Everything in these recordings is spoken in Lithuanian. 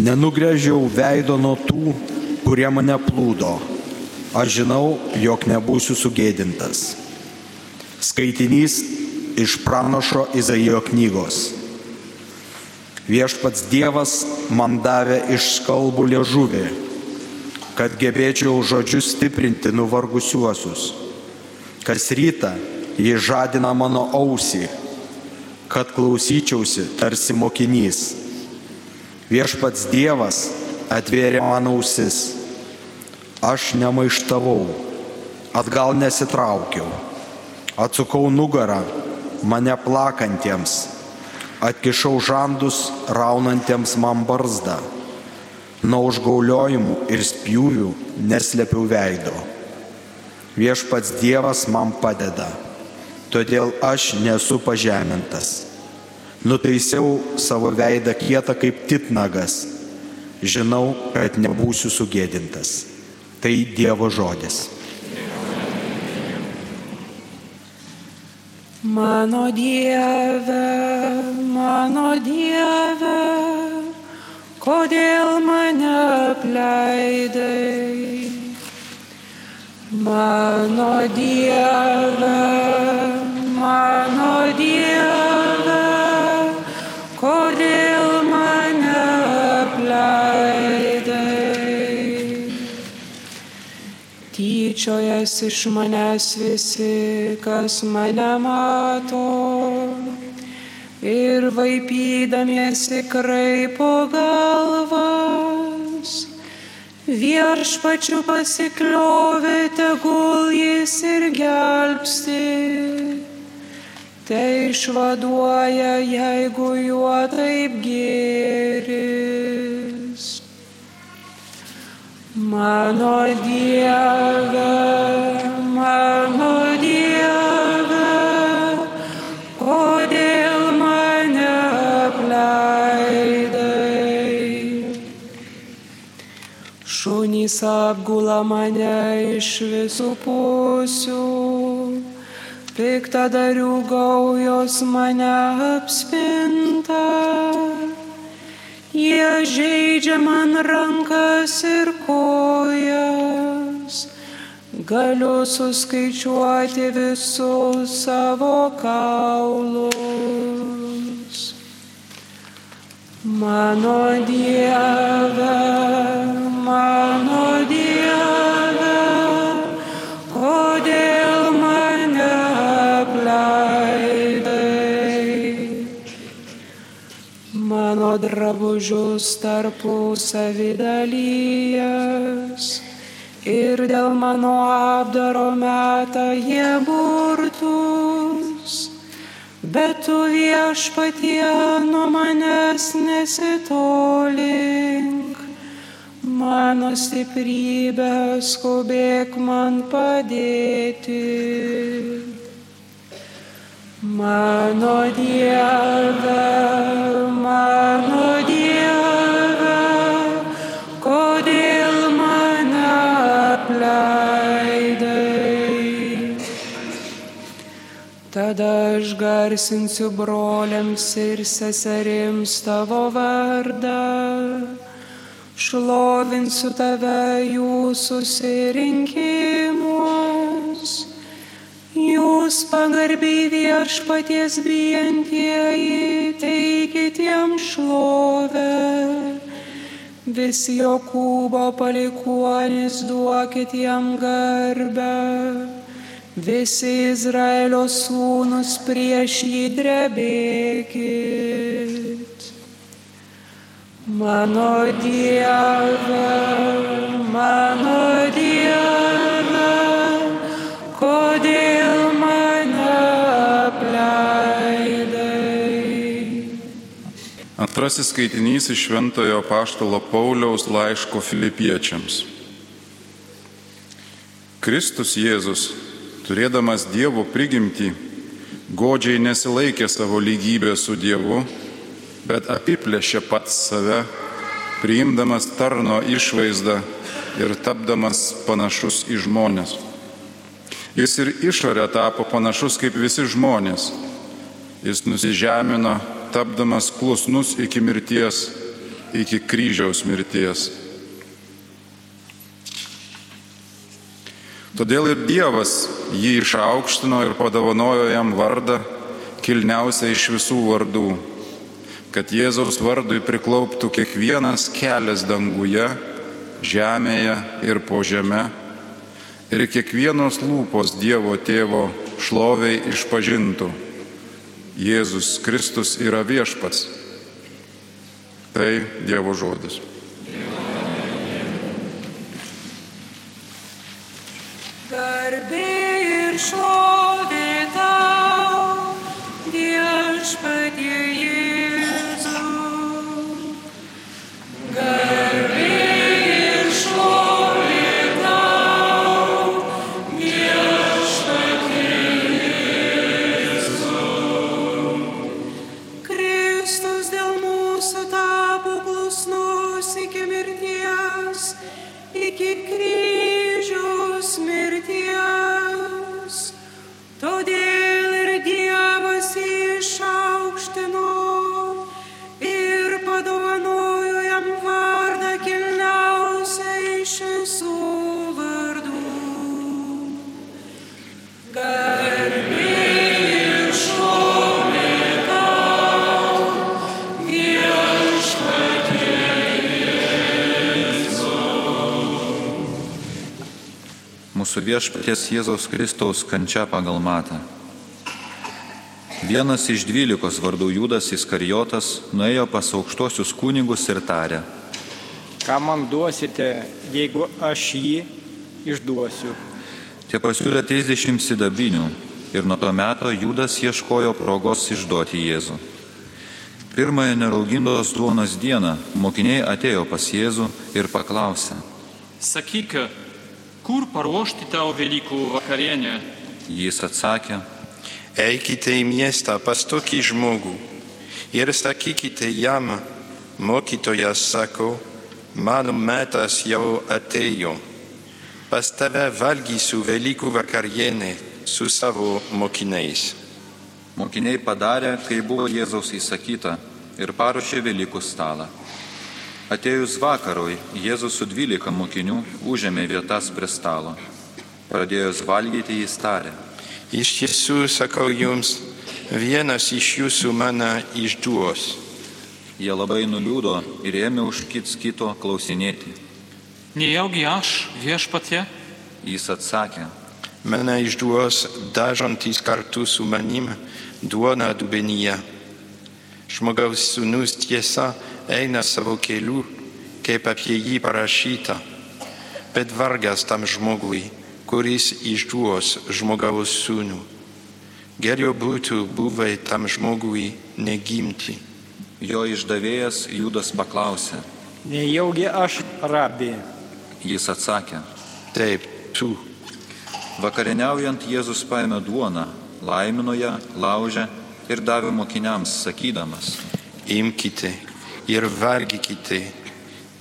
Nenugrėžiau veido nuo tų, kurie mane plūdo. Aš žinau, jog nebūsiu sugėdintas. Skaitinys iš pranašo Izaijo knygos. Viešpats Dievas man davė iš skalbų liežuvį, kad gebėčiau žodžius stiprinti nuvargusiuosius. Kas rytą jį žadina mano ausį, kad klausyčiausi tarsi mokinys. Viešpats Dievas atvėrė mano ausis. Aš nemaištavau, atgal nesitraukiau, atsukau nugarą mane plakantiems, atkišau žandus raunantiems man barzdą, nuo užgauliojimų ir spjūvių neslėpiau veido. Viešpats Dievas man padeda, todėl aš nesu pažemintas. Nutaisiau savo veidą kietą kaip titnagas, žinau, kad nebūsiu sugėdintas. Tai Dievo žodis. Mano Dieve, mano Dieve, kodėl mane apleidai? Mano Dieve, mano Dieve, Tyčiojas iš manęs visi, kas mane mato ir vaipydamiesi kraipo galvas. Viešpačių pasikliovė, tegul jis ir gelbsti. Tai išvaduoja, jeigu juo taip gėris. Mano Dieve, mano Dieve, kodėl mane apleidai? Šunys apgula mane iš visų pusių, piktadarių gaujos mane apspinta. Jie žaidžia man rankas ir kojas. Galiu suskaičiuoti visus savo kaulus. Mano Dieve, mano Dieve, Mano drabužius tarpusavį dalyjas ir dėl mano apdaro meta jie burtus. Bet tu viešpatie nuo manęs nesitolink, mano stiprybė skubėk man padėti. Mano Dieve, mano Dieve, kodėl mane apleidai? Tada aš garsinsiu broliams ir seserims tavo vardą, šlovinsiu tave jų susirinkimus. Jūs pagarbiai viešpaties bijantieji, teikit jam šlovę. Visi Jokūbo palikuonis duokit jam garbę. Visi Izraelio sūnus prieš jį drebėkit. Mano Dieve, mano Dieve, Antrasis skaitinys iš Šventojo Paštalo Pauliaus laiško filipiečiams. Kristus Jėzus, turėdamas Dievo prigimtį, godžiai nesilaikė savo lygybę su Dievu, bet apiplėšė pats save, priimdamas tarno išvaizdą ir tapdamas panašus į žmonės. Jis ir išorė tapo panašus kaip visi žmonės. Jis nusižemino, tapdamas klusnus iki mirties iki kryžiaus mirties. Todėl ir Dievas jį išaukštino ir padovanojo jam vardą, kilniausią iš visų vardų, kad Jėzaus vardui priklauptų kiekvienas kelias danguje, žemėje ir po žemė, ir kiekvienos lūpos Dievo tėvo šloviai išpažintų. Jėzus Kristus yra viešpats. Tai Dievo žodis. Garbė ir šlovė tapo klusnus iki mirties, iki kryžiaus Mūsų viešpaties Jėzaus Kristaus kančia pagal matą. Vienas iš dvylikos vardų Judas Iskarijotas nuėjo pas aukštuosius kunigus ir tarė. Ką man duosite, jeigu aš jį išduosiu? Tie pasiūlė 30 sidabinių ir nuo to meto Judas ieškojo progos išduoti Jėzų. Pirmąją neraugintos duonos dieną mokiniai atėjo pas Jėzų ir paklausė. Sakyk, kur paruošti tau Velykų vakarienę? Jis atsakė, Eikite į miestą pas tokį žmogų ir sakykite jam, mokytojas sako, mano metas jau atėjo. Pas tave valgysiu Velykų vakarienę su savo mokiniais. Mokiniai padarė, kai buvo Jėzaus įsakyta ir paruošė Velykų stalą. Atėjus vakarui, Jėzus su dvylika mokinių užėmė vietas prie stalo. Pradėjus valgyti jis tarė. Iš tiesų sakau jums, vienas iš jūsų mane išduos. Jie labai nuliūdo ir ėmė už kits kito klausinėti. Nejaugi aš viešpatie? Jis atsakė, Mane išduos dažantis kartu su manim duona dubenyje. Žmogaus sūnus tiesa eina savo keliu, kaip apie jį parašyta. Bet vargas tam žmogui, kuris išduos žmogaus sūnų. Geriau būtų buvę tam žmogui negimti. jo išdavėjas Judas paklausė. Nejaugi aš rabė. Jis atsakė, Taip, tu. vakarieniaujant Jėzus paėmė duoną, laimino ją, laužė ir davė mokiniams, sakydamas, Imkite ir valgykite.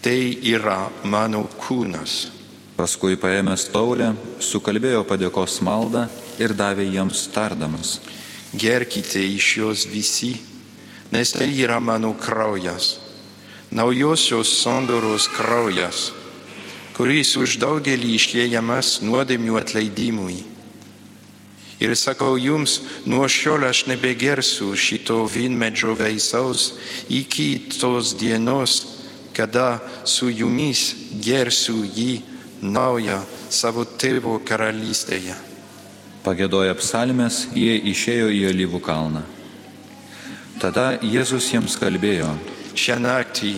Tai yra mano kūnas. paskui paėmęs taurę, sukalbėjo padėkos maldą ir davė jiems tardamas. Gerkite iš jos visi, nes tai yra mano kraujas, naujosios sandoros kraujas, kuris už daugelį išliejamas nuodėmių atleidimui. Ir sakau jums, nuo šiol aš nebegersiu šito vynmedžio veisaus iki tos dienos, kada su jumis gersiu jį naują savo tėvo karalystėje. Pagėdoja psalmės, jie išėjo į Alyvų kalną. Tada Jėzus jiems kalbėjo, Šią naktį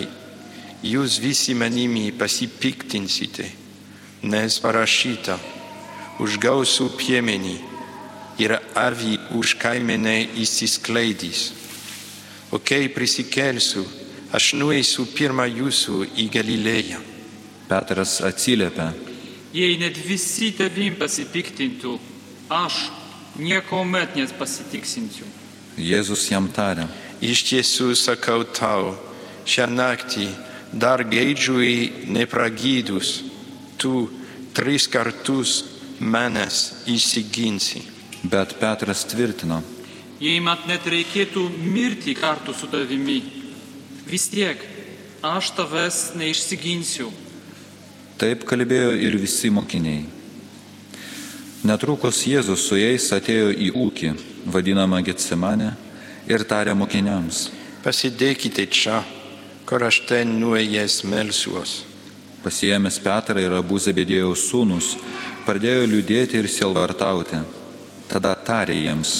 jūs visi manimi pasipiktinsite, nes parašyta, už gausų piemenį ir avį už kaimenę įsiskleidys. O kai prisikelsiu, aš nueisiu pirmą jūsų į Galilėją. Petras atsiliepė, Jei net visi tavim pasipiktintų, aš nieko met nepasitiksinsiu. Jėzus jam tarė, Iš tiesų sakau tau, šią naktį dar geidžiui nepragydus, tu tris kartus manęs įsiginsi. Bet Petras tvirtino, Jei mat net reikėtų mirti kartu su tavimi, vis tiek aš tavęs neišsiginsiu. Taip kalbėjo ir visi mokiniai. Netrukus Jėzus su jais atėjo į ūkį, vadinamą Getsemane, ir tarė mokiniams. Pasidėkite čia, kur aš ten nuėjęs melsiuos. Pasijėmęs Petrą ir abu Zebedėjaus sūnus, pradėjo liūdėti ir sielvartauti. Tada tarė jiems.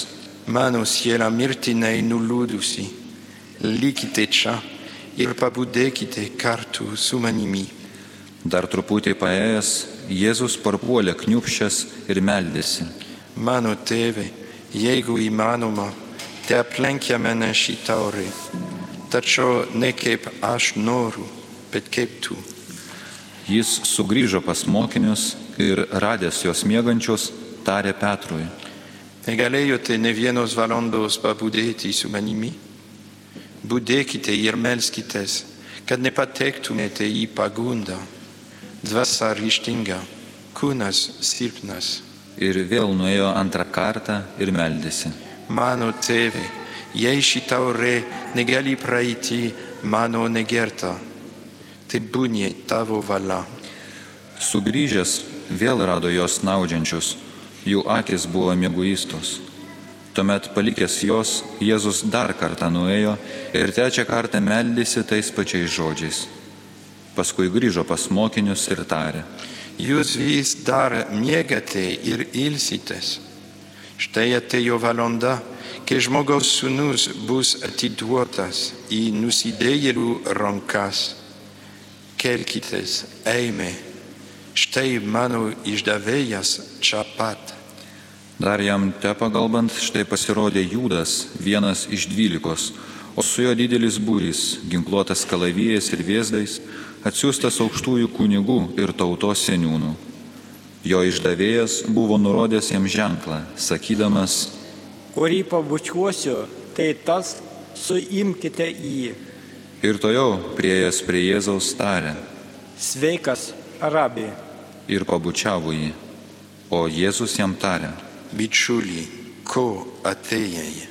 Mano siela mirtinai nuliūdusi. Likite čia ir pabudėkite kartu su manimi. Dar truputį paėjęs, Jėzus parpuolė kniupščias ir meldėsi. Mano tėve, jeigu įmanoma, te aplenkia mane šį taurį. Tačiau ne kaip aš noriu, bet kaip tu. Jis sugrįžo pas mokinius ir radęs juos miegančius, tarė Petrui. Negalėjote ne vienos valandos pabudėti su manimi? Budėkite ir melskitės, kad nepatektumėte į pagundą. Dvasia ryštinga, kūnas silpnas. Ir vėl nuėjo antrą kartą ir meldėsi. Mano tėve, jei ši taurė negali praeiti mano negerta, tai būnė tavo valia. Sugrįžęs vėl rado jos naudžiančius, jų akis buvo mėguistos. Tuomet palikęs jos, Jėzus dar kartą nuėjo ir trečią kartą meldėsi tais pačiais žodžiais. Paskui grįžo pas mokinius ir tarė. Jūs vis dar miegate ir ilsitės. Štai atėjo valanda, kai žmogaus sūnus bus atiduotas į nusidėjėlių rankas. Kelkitės, eime. Štai mano išdavėjas čia pat. Dar jam te pagalbant, štai pasirodė Jūdas, vienas iš dvylikos, o su juo didelis būris, ginkluotas kalavijais ir vėzdais, atsiųstas aukštųjų kunigų ir tautos seniūnų. Jo išdavėjas buvo nurodęs jam ženklą, sakydamas, Kurį pabučiuosiu, tai tas suimkite jį. ir to jau prieėjęs prie Jėzaus tarė Sveikas, rabi. ir pabučiavo jį. O Jėzus jam tarė. Bičiuliai, ko atėjai?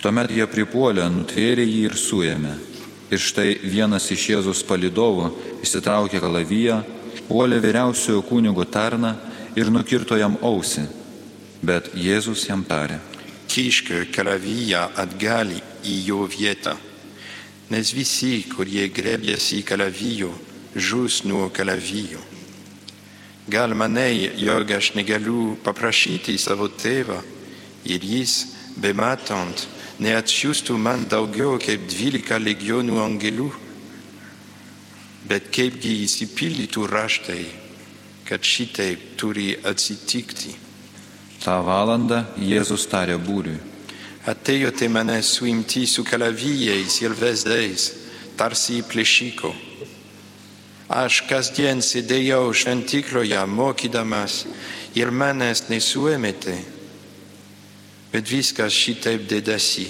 Tuomet jie pripuolė, nutvėrė jį ir suėmė. Ir štai vienas iš Jėzus palidovų įsitraukė kalaviją, puolė vyriausiojo kunigo tarną ir nukirto jam ausį. Bet Jėzus jam tarė. Kišk kalaviją atgal į jo vietą. Nes visi, kurie grėbėsi kalavijo, žus nuo kalavijo. Gal manai, jog aš negaliu paprašyti savo tėvą ir jis, bematant, neatsiųstų man daugiau kaip dvylika legionų angelų, bet kaipgi įsipildytų raštai, kad šitaip turi atsitikti. Ta valanda Jėzus tarė būriui. Atėjote mane suimti su kalavijais ir vesdais, tarsi plėšiko. Aš kasdien sėdėjau šventikloje mokydamas ir manęs nesuėmėte. Bet viskas šitaip dėdasi,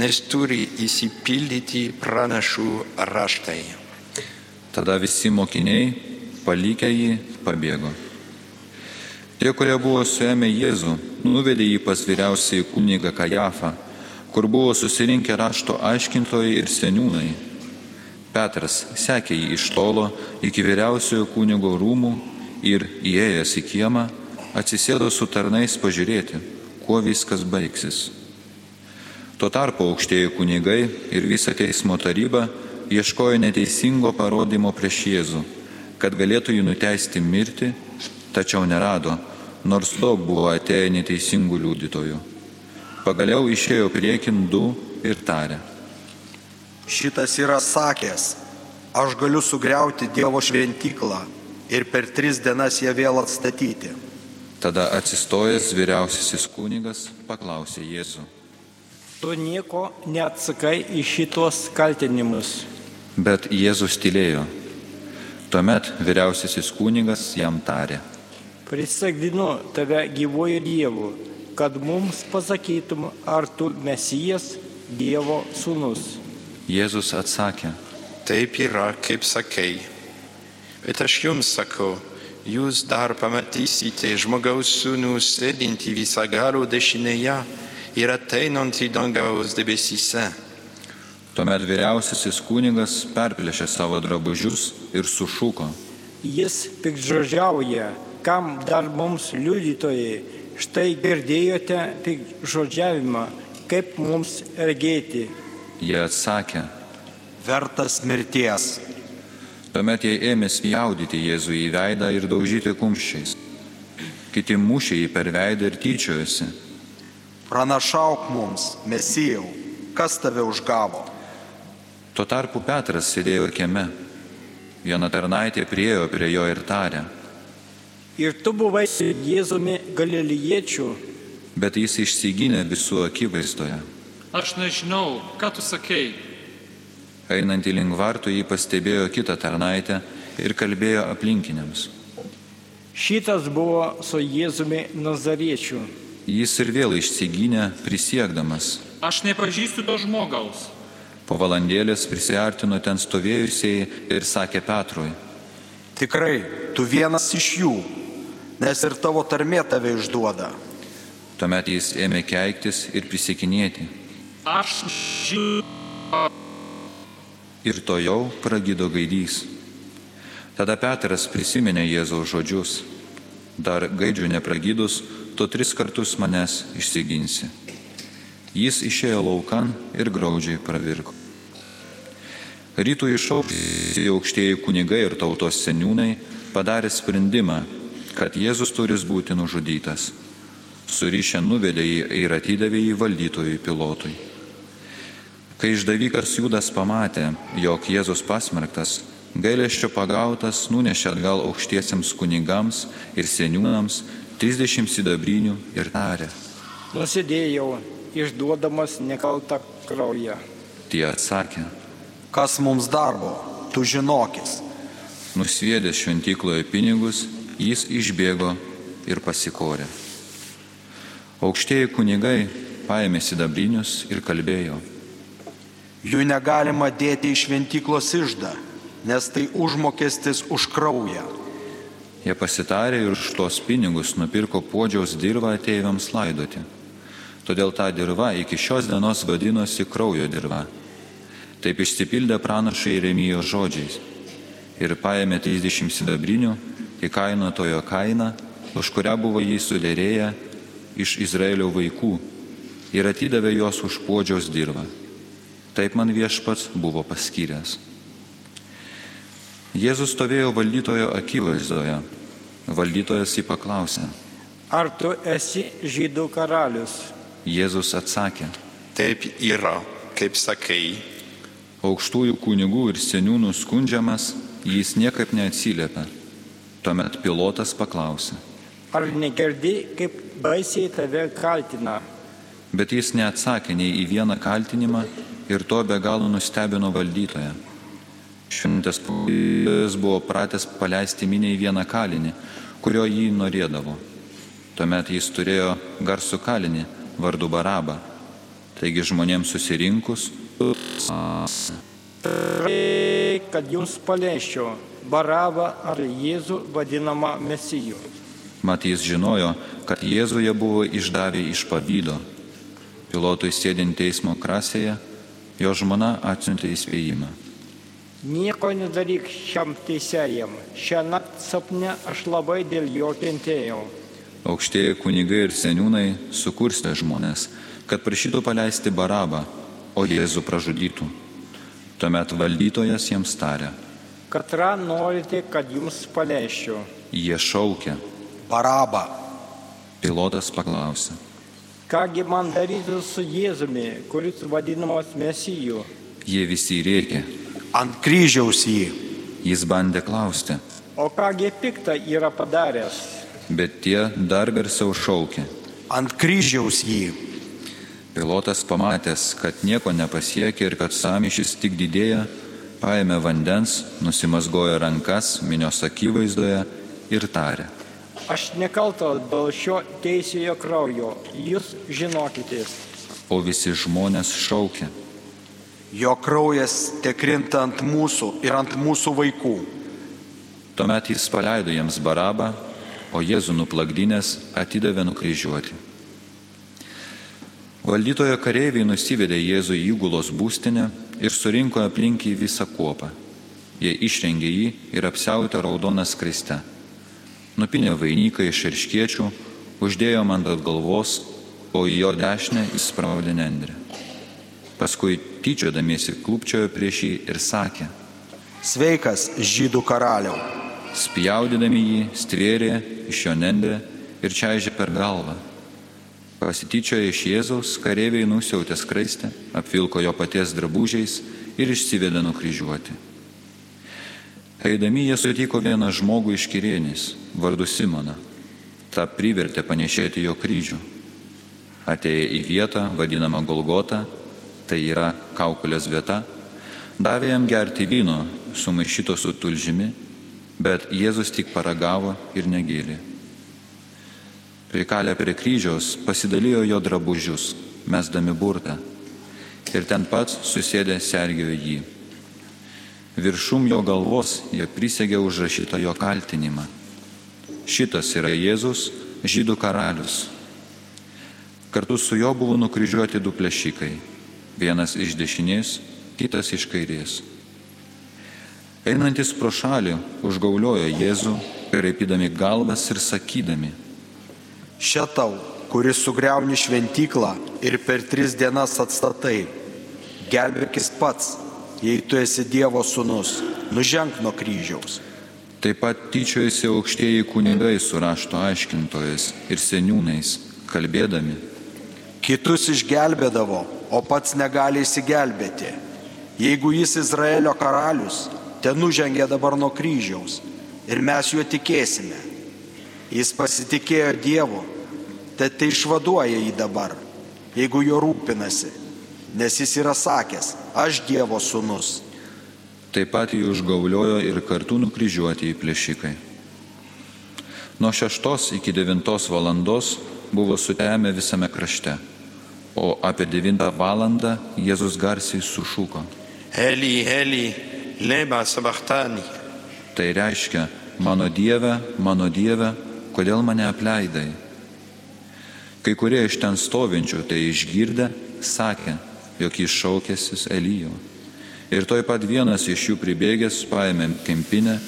nes turi įsipildyti pranašų raštai. Tada visi mokiniai, palikę jį, pabėgo. Tie, kurie buvo suėmę Jėzų, nuvedė jį pas vyriausiai kunigą Kajafą, kur buvo susirinkę rašto aiškintojai ir seniūnai. Petras sekė jį iš tolo iki vyriausiojo kunigo rūmų ir įėjęs į kiemą atsisėdo su tarnais pažiūrėti, kuo viskas baigsis. Tuo tarpu aukštieji kunigai ir visa teismo taryba ieškojo neteisingo parodymo prieš Jėzų, kad galėtų jį nuteisti mirti, tačiau nerado, nors daug buvo atėję neteisingų liudytojų. Pagaliau išėjo priekin du ir tarė. Šitas yra sakęs, aš galiu sugriauti Dievo šventyklą ir per tris dienas ją vėl atstatyti. Tada atsistojęs vyriausiasis kunigas paklausė Jėzų. Tu nieko neatsakai į šitos kaltinimus. Bet Jėzus tylėjo. Tuomet vyriausiasis kunigas jam tarė. Prisagdinu tave gyvuoju Dievu, kad mums pasakytum, ar tu mesijas Dievo sūnus. Jėzus atsakė. Taip yra, kaip sakei. Bet aš jums sakau, jūs dar pamatysite žmogaus sūnų sėdinti visagalo dešinėje ir ateinantį dangaus debesyse. Tuomet vyriausiasis kunigas perplėšė savo drabužius ir sušuko. Jis pikžodžiauja, kam dar mums liudytojai. Štai girdėjote pikžodžiavimą, kaip mums regėti. Jie atsakė. Vertas mirties. Tuomet jie ėmė spjaudyti Jėzų į veidą ir daužyti kumščiais. Kiti mušė jį per veidą ir tyčiojosi. Pranašauk mums, Mesijau, kas tave užgavo. Tuo tarpu Petras sėdėjo kieme. Viena tarnaitė priejo prie jo ir tarė. Ir tu buvai Jėzumi Galiliečių, Bet jis išsigynė visų akivaizdoje. Aš nežinau, ką tu sakei. Einant į lingvartų jį pastebėjo kitą tarnaitę ir kalbėjo aplinkiniams. šitas buvo su Jėzumi Nazariečiu. Jis ir vėl išsigynė, prisiekdamas. Aš nepažįstu to žmogaus. Po valandėlės prisiartino ten stovėjusiai ir sakė Petrui. Tikrai, tu vienas iš jų, nes ir tavo tarmė tave išduoda. Tuomet jis ėmė keiktis ir prisikinėti. Aš žinau. Ir to jau pragydo gaidys. Tada Petras prisiminė Jėzaus žodžius. Dar gaidžių nepragydus, tu tris kartus manęs išsiginsi. Jis išėjo laukan ir graudžiai pravirko. Rytų išaukti aukštieji kunigai ir tautos seniūnai padarė sprendimą, kad Jėzus turi būti nužudytas. Surišę nuvedė jį ir atidavė jį valdytojui pilotui. Kai išdavikas Judas pamatė, jog Jėzus pasmerktas, gailėščio pagautas nunešė atgal aukštiesiems kunigams ir seniūnams 30 sidabrinių ir tarė. Nusidėjau, išduodamas nekaltą kraują. Tie atsakė, Kas mums darbo, tu žinokis. nusviedęs šventykloje pinigus, jis išbėgo ir pasikorė. Aukštieji kunigai paėmė sidabrinius ir kalbėjo. Jų negalima dėti į šventyklos išdą, nes tai užmokestis už kraują. Jie pasitarė ir už tuos pinigus nupirko podžiaus dirbą ateiviams laidoti. Todėl ta dirba iki šios dienos vadinosi kraujo dirba. Taip išsipildė pranašai Iremijo žodžiais. Ir paėmė 30 sidabrinių, įkainotojo kainą, už kurią buvo jį sudėrėję iš Izraelio vaikų ir atidavė juos už podžiaus dirbą. Taip man viešpats buvo paskyręs. Jėzus stovėjo valdytojo akivaizdoje. Valdytojas jį paklausė. Ar tu esi žydų karalius? Jėzus atsakė. Taip yra, kaip sakai, Aukštųjų kunigų ir seniūnų skundžiamas, jis niekaip neatsiliepia. Tuomet pilotas paklausė. Ar negirdi, kaip baisiai tave kaltina? Bet jis neatsakė nei į vieną kaltinimą ir to be galo nustebino valdytoją. Šventas Paulius buvo pratęs paleisti miniai vieną kalinį, kurio jį norėdavo. Tuomet jis turėjo garsų kalinį vardu Barabą. Taigi žmonėms susirinkus, kad jums paleisčiau Barabą ar Jėzų vadinamą Mesijų. mat jis žinojo, kad Jėzuje buvo išdavę iš pavydo. Pilotui sėdint teismo krasėje, jo žmona atsiuntė įspėjimą. Nieko nedaryk šiam teisėjam. Šią naktį sapne aš labai dėl jo kentėjau. Aukštieji kunigai ir seniūnai sukurstė žmonės, kad prašytų paleisti Barabą, o Jėzų pražudytų. Tuomet valdytojas jiems tarė. Katrą norite, kad jums paleisčiau. Jie šaukė. Baraba, Pilotas paklausė. Kągi man daryti su Jėzumi, kuris vadinamas Mesijų? Jie visi rėkė. ant kryžiaus jį. Jis bandė klausti, O kągi piktą yra padaręs? bet tie dar garsiau šaukė. Ant kryžiaus jį. Pilotas pamatęs, kad nieko nepasiekė ir kad samišis tik didėja, paėmė vandens, nusimasgojo rankas minios akivaizdoje ir tarė. Aš nekaltas dėl šio teisėjo kraujo. Jūs žinokite. O visi žmonės šaukė. Jo kraujas tekrinta ant mūsų ir ant mūsų vaikų. Tuomet jis paleido jiems barabą, o Jėzų nuplakdinės atidavė nukryžiuoti. Valdytojo kareiviai nusivedė Jėzų į įgulos būstinę ir surinko aplink į visą kuopą. Jie išrengė jį ir apsiautė raudoną skraistę. Nupinė vainiką iš erškiečių, uždėjo man ant galvos, o į jo dešinę įspraudė nendrę. Paskui tyčiodamiesi klūpčiojo prieš jį ir sakė, Sveikas, žydų karaliau. spjaudydami jį, stvėrė iš jo nendrę ir čiaižė per galvą. Pasityčiojo iš Jėzaus, kareiviai nusiautė skraistę, apvilko jo paties drabužiais ir išsivedė nukryžiuoti. Eidami jie sutiko vieną žmogų iš Kirienės, vardu Simoną. Ta privertė panešėti jo kryžių. Atėję į vietą, vadinamą Golgotą, tai yra kaukulės vieta, davė jam gerti vyno, sumaišyto su tulžimi, bet Jėzus tik paragavo ir negėlė. Prikalę prie kryžiaus pasidalijo jo drabužius, mesdami burtą, ir ten pats susėdė sergėjo jį. Viršum jo galvos jie prisegė užrašytą jo kaltinimą. Šitas yra Jėzus, žydų karalius. Kartu su juo buvo nukryžiuoti du plėšikai - vienas iš dešinės, kitas iš kairės. Einantis pro šalį užgauliojo Jėzų, reipydami galvas ir sakydami, Šitau, kuris sugriauni šventyklą ir per tris dienas atstatai. Gelbėkis pats, jei tu esi Dievo sūnus, nuženk nuo kryžiaus. Taip pat tyčiojasi aukštieji kunigai su rašto aiškintojais ir seniūnais, kalbėdami, Kitus išgelbėdavo, o pats negali įsigelbėti. Jeigu jis Izraelio karalius, te nužengė dabar nuo kryžiaus ir mes juo tikėsime. Jis pasitikėjo Dievu, te tai išvaduoja jį dabar, jeigu jo rūpinasi, nes jis yra sakęs, aš Dievo sūnus. taip pat jį užgauliojo ir kartu nukryžiuoti į plėšikai. Nuo šeštos iki devintos valandos buvo sutemę visame krašte, o apie devintą valandą Jėzus garsiai sušuko. Eli, Eli, lema sabachthani. Tai reiškia, mano Dieve, mano Dieve, kodėl mane apleidai? Kai kurie iš ten stovinčių tai išgirdę, sakė, jog jis šaukėsis Elijo. Ir toj pat vienas iš jų pribėgęs paėmė kempinę,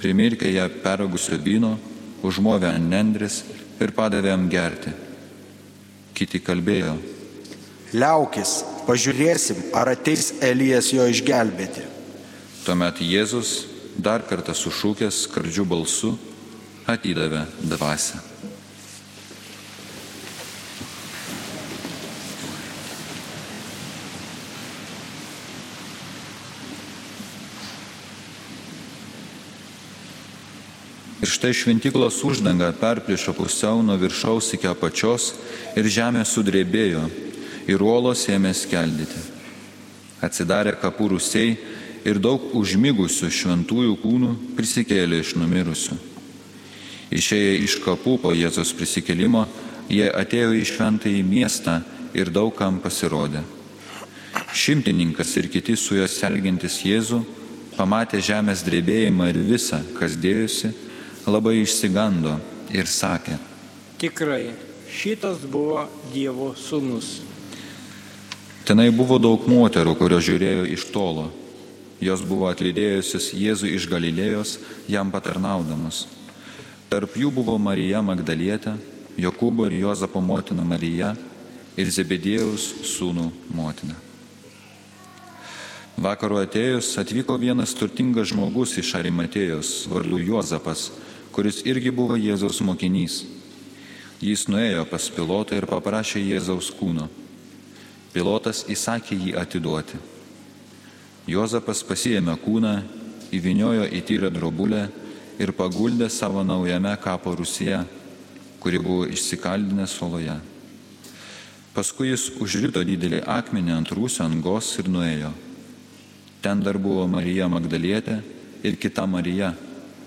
primirkė ją peragusio vyno, užmovė ant nendrės ir padavė jam gerti. Kiti kalbėjo, Liaukis, pažiūrėsim, ar ateis Elijas jo išgelbėti. tuomet Jėzus dar kartą sušūkęs skardžių balsu atidavė dvasę. Ir štai šventyklos uždanga perplišo pusiau nuo viršaus iki apačios ir žemė sudrebėjo ir uolos ėmė skeldyti. Atsidarė kapų rusiai ir daug užmigusių šventųjų kūnų prisikėlė iš numirusių. Išėję iš kapų po Jėzos prisikėlimo, jie atėjo į šventąjį miestą ir daugam pasirodė. Šimtininkas ir kiti su juo sergintis Jėzų pamatė žemės drebėjimą ir visą, kas dėjosi, labai išsigando ir sakė, Tikrai, šitas buvo Dievo sūnus. Tenai buvo daug moterų, kurios žiūrėjo iš tolo. Jos buvo atlydėjusios Jėzų iš Galilėjos, jam patarnaudamas. Tarp jų buvo Marija Magdalietė, Jokūbo ir Jozapo motina Marija ir Zebedėjaus sūnų motina. Vakaro atėjus atvyko vienas turtingas žmogus iš Arimatėjos, vardu Juozapas, kuris irgi buvo Jėzaus mokinys. Jis nuėjo pas pilotą ir paprašė Jėzaus kūno. Pilotas įsakė jį atiduoti. Jozapas pasiėmė kūną, įviniojo į tyrę drobulę ir paguldė savo naujame kapo rusyje, kuri buvo išsikaldinę soloje. Paskui jis užrito didelį akmenį ant rūsio angos ir nuėjo. Ten dar buvo Marija Magdalietė ir kita Marija,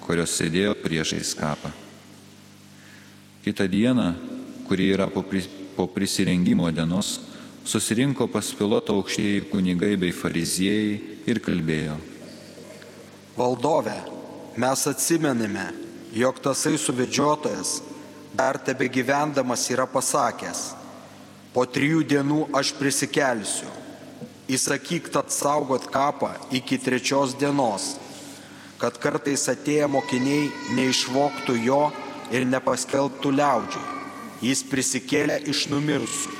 kurios sėdėjo priešais kapą. Kita diena, kuri yra po, pri, po prisirengimo dienos, susirinko pas piloto aukštieji kunigai bei fariziejai ir kalbėjo. Valdove, mes atsimename, jog tasai suvedžiotojas dar tebe gyvendamas yra pasakęs, po trijų dienų aš prisikelsiu. įsakyk tad saugot kapą iki trečios dienos, kad kartais atėję mokiniai neišvoktų jo ir nepaskelbtų liaudžiai. Jis prisikėlė iš numirusių.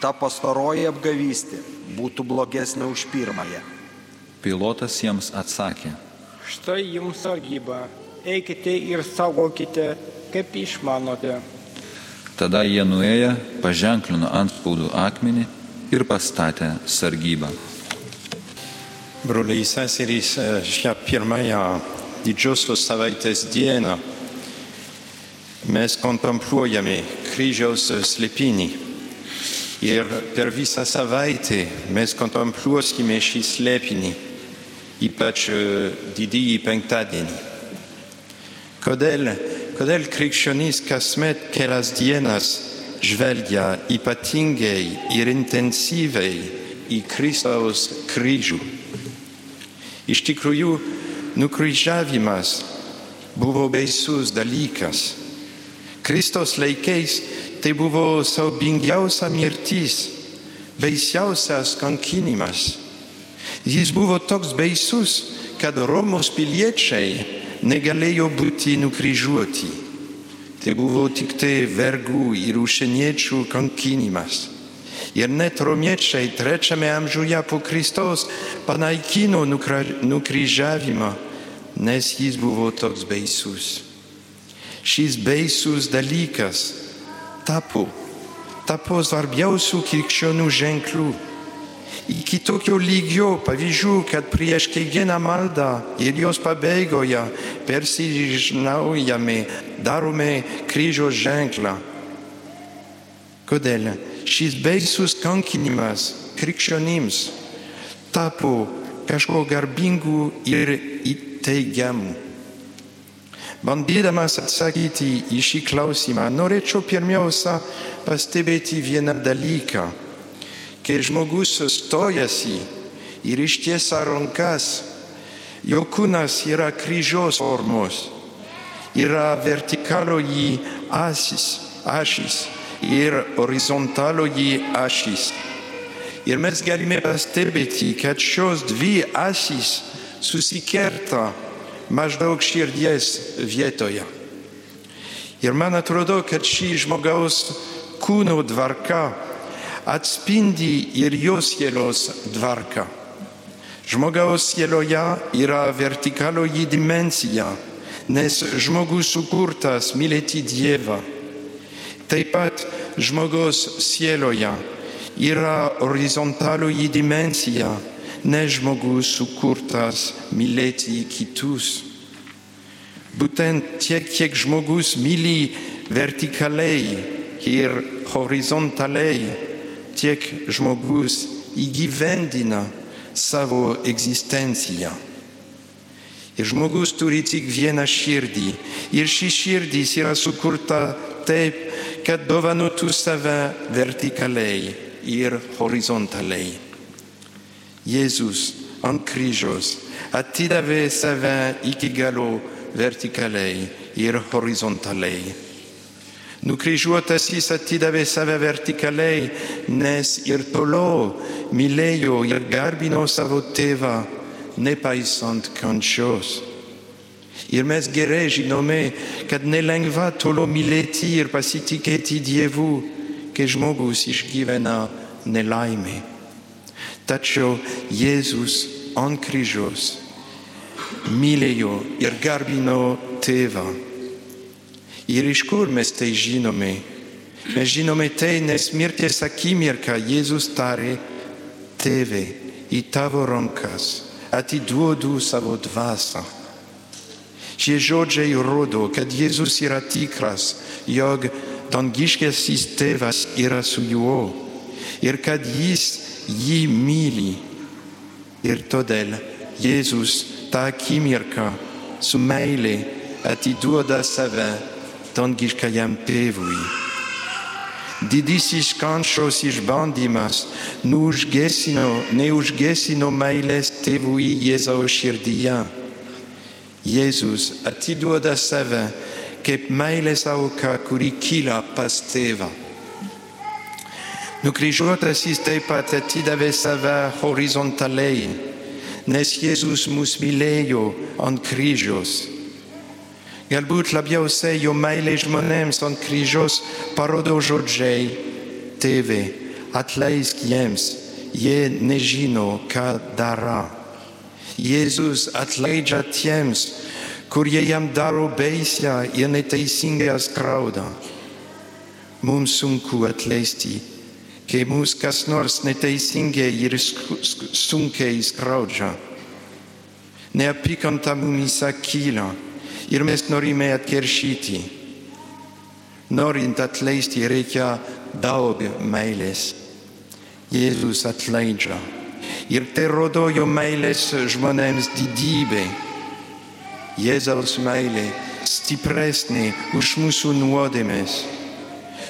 Ta pastaroji apgavystė būtų blogesnė už pirmąją. Pilotas jiems atsakė, Štai jums sargyba. Eikite ir saugokite, kaip išmanote. tada jie nuėję paženklino ant spaudų akmenį ir pastatė sargybą. Broliai seserys, e, šią pirmąją didžiosios savaitės dieną mes kontempliuojame kryžiaus slėpinį. Ir per visą savaitę mes kontempliuosime šį slėpinį, ypač e, didįjį penktadienį. Kodėl, kodėl krikščionys kasmet kelias dienas žvelgia ypatingai ir intensyviai į Kristaus kryžių? Iš tikrųjų, nukryžiavimas buvo baisus dalykas. Kristos laikais tai buvo siaubingiausia mirtis, baisiausias kankinimas. Jis buvo toks baisus, kad Romos piliečiai negalėjo būti nukryžiuoti. Tai buvo tik tai vergų ir užsieniečių kankinimas. Net romiečiai trečiame amžiuje po Kristos panaikino nukra- nukryžiavimą, nes jis buvo toks baisus. Šis baisus dalykas tapo, tapo svarbiausių krikščionių ženklų. Iki tokio lygio pavyzdžių, kad prieš kiekvieną maldą ir jos pabaigoje persižnaujame, darome kryžiaus ženklą. Kodėl šis baisus kankinimas krikščionims tapo kažko garbingų ir įteigiamų? Bandydamas atsakyti į šį klausimą, norėčiau pirmiausia pastebėti vieną dalyką. Kai žmogus stojasi ir ištiesia rankas, jo kūnas yra kryžiaus formos, yra vertikaloji asis, ašis ir horizontaloji ašis. Ir mes galime pastebėti, kad šios dvi ašys susikerta maždaug širdies vietoje. Ir man atrodo, kad ši žmogaus kūno tvarka atspindi ir jos sielos tvarką. Žmogaus sieloje yra vertikaloji dimensija, nes žmogus sukurtas mylėti Dievą. Taip pat žmogaus sieloje yra horizontaloji dimensija, nes žmogus sukurtas mylėti kitus. Būtent tiek, kiek žmogus myli vertikaliai ir horizontaliai, tiek žmogus įgyvendina savo egzistenciją. Ir žmogus turi tik vieną širdį. Ir ši širdis yra sukurta taip, kad dovanotų save vertikaliai ir horizontaliai. Jėzus ant kryžiaus atidavė save iki galo vertikaliai ir horizontaliai. Nukryžiuotasis atidavė save vertikaliai, nes ir toliau mylėjo ir garbino savo tėvą, nepaisant kančios. Ir mes gerai žinome, kad nelengva toliau mylėti ir pasitikėti Dievu, kai žmogus išgyvena nelaimę. Tačiau Jėzus ant kryžiaus mylėjo ir garbino tėvą. Ir iš kur mes tai žinome? Mes žinome tai, nes mirties akimirką Jėzus tarė, tėve, į tavo rankas atiduodu savo dvasą. Šie žodžiai rodo, kad Jėzus yra tikras, jog dangiškasis tėvas yra su juo ir kad jis jį myli. Ir todėl Jėzus tą akimirką su meilė atiduoda save dangiškajam tėvui. Didysis kančios išbandymas neužgesino, meilės tėvui Jėzaus širdyje. Jėzus atiduoda save kaip meilės auka, kuri kyla pas tėvą. Nukryžiuotasis taip pat atidavė save horizontaliai, nes Jėzus mus mylėjo ant kryžiaus. Galbūt labiausiai jo meilė žmonėms ant kryžiaus parodo žodžiai, tėve, atleisk jiems, jie nežino, ką daro. Jėzus atleidžia tiems, kurie jam daro baisę ir neteisingą skriaudą. Mums sunku atleisti, kai mus kas nors neteisingai ir sunkiai skriaudžia. Neapykanta mumisa kyla ir mes norime atkeršyti. Norint atleisti reikia daug meilės. Jėzus atleidžia. Ir tai rodo jo meilės žmonėms didybė. Jėzaus meilė stipresnė už mūsų nuodėmės.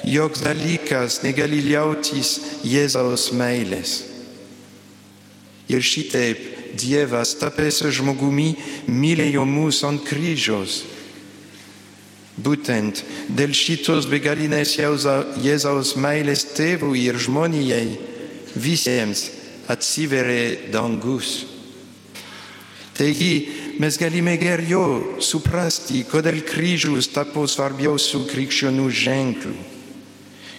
Joks dalykas negali liautis Jėzaus meilės. Ir šitaip Dievas tapęs žmogumi mylėjo mus ant kryžiaus. Būtent dėl šitos begalinės Jėzaus meilės tėvui ir žmonijai visiems atsiveria dangus. Taigi mes galime geriau suprasti, kodėl kryžius tapo svarbiausių krikščionių ženklų.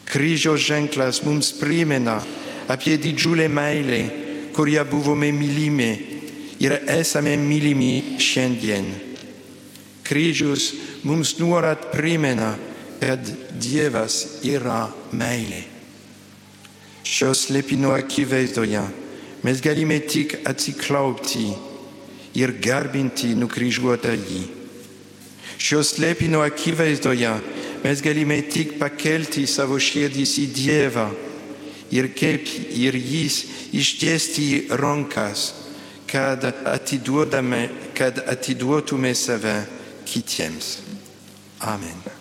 Kryžiaus ženklas mums primena apie didžiulę meilę, kuria buvome mylimi ir esame mylimi šiandien. Kryžius mums nuolat primena, kad Dievas yra meilė. Šios slėpinio akivaizdoje mes galime tik atsiklaupti ir garbinti nukryžiuotąjį. Šios slėpinio akivaizdoje mes galime tik pakelti savo širdis į Dievą ir kaip ir jis ištiesti rankas, kad, kad atiduotume save kitiems. Amen.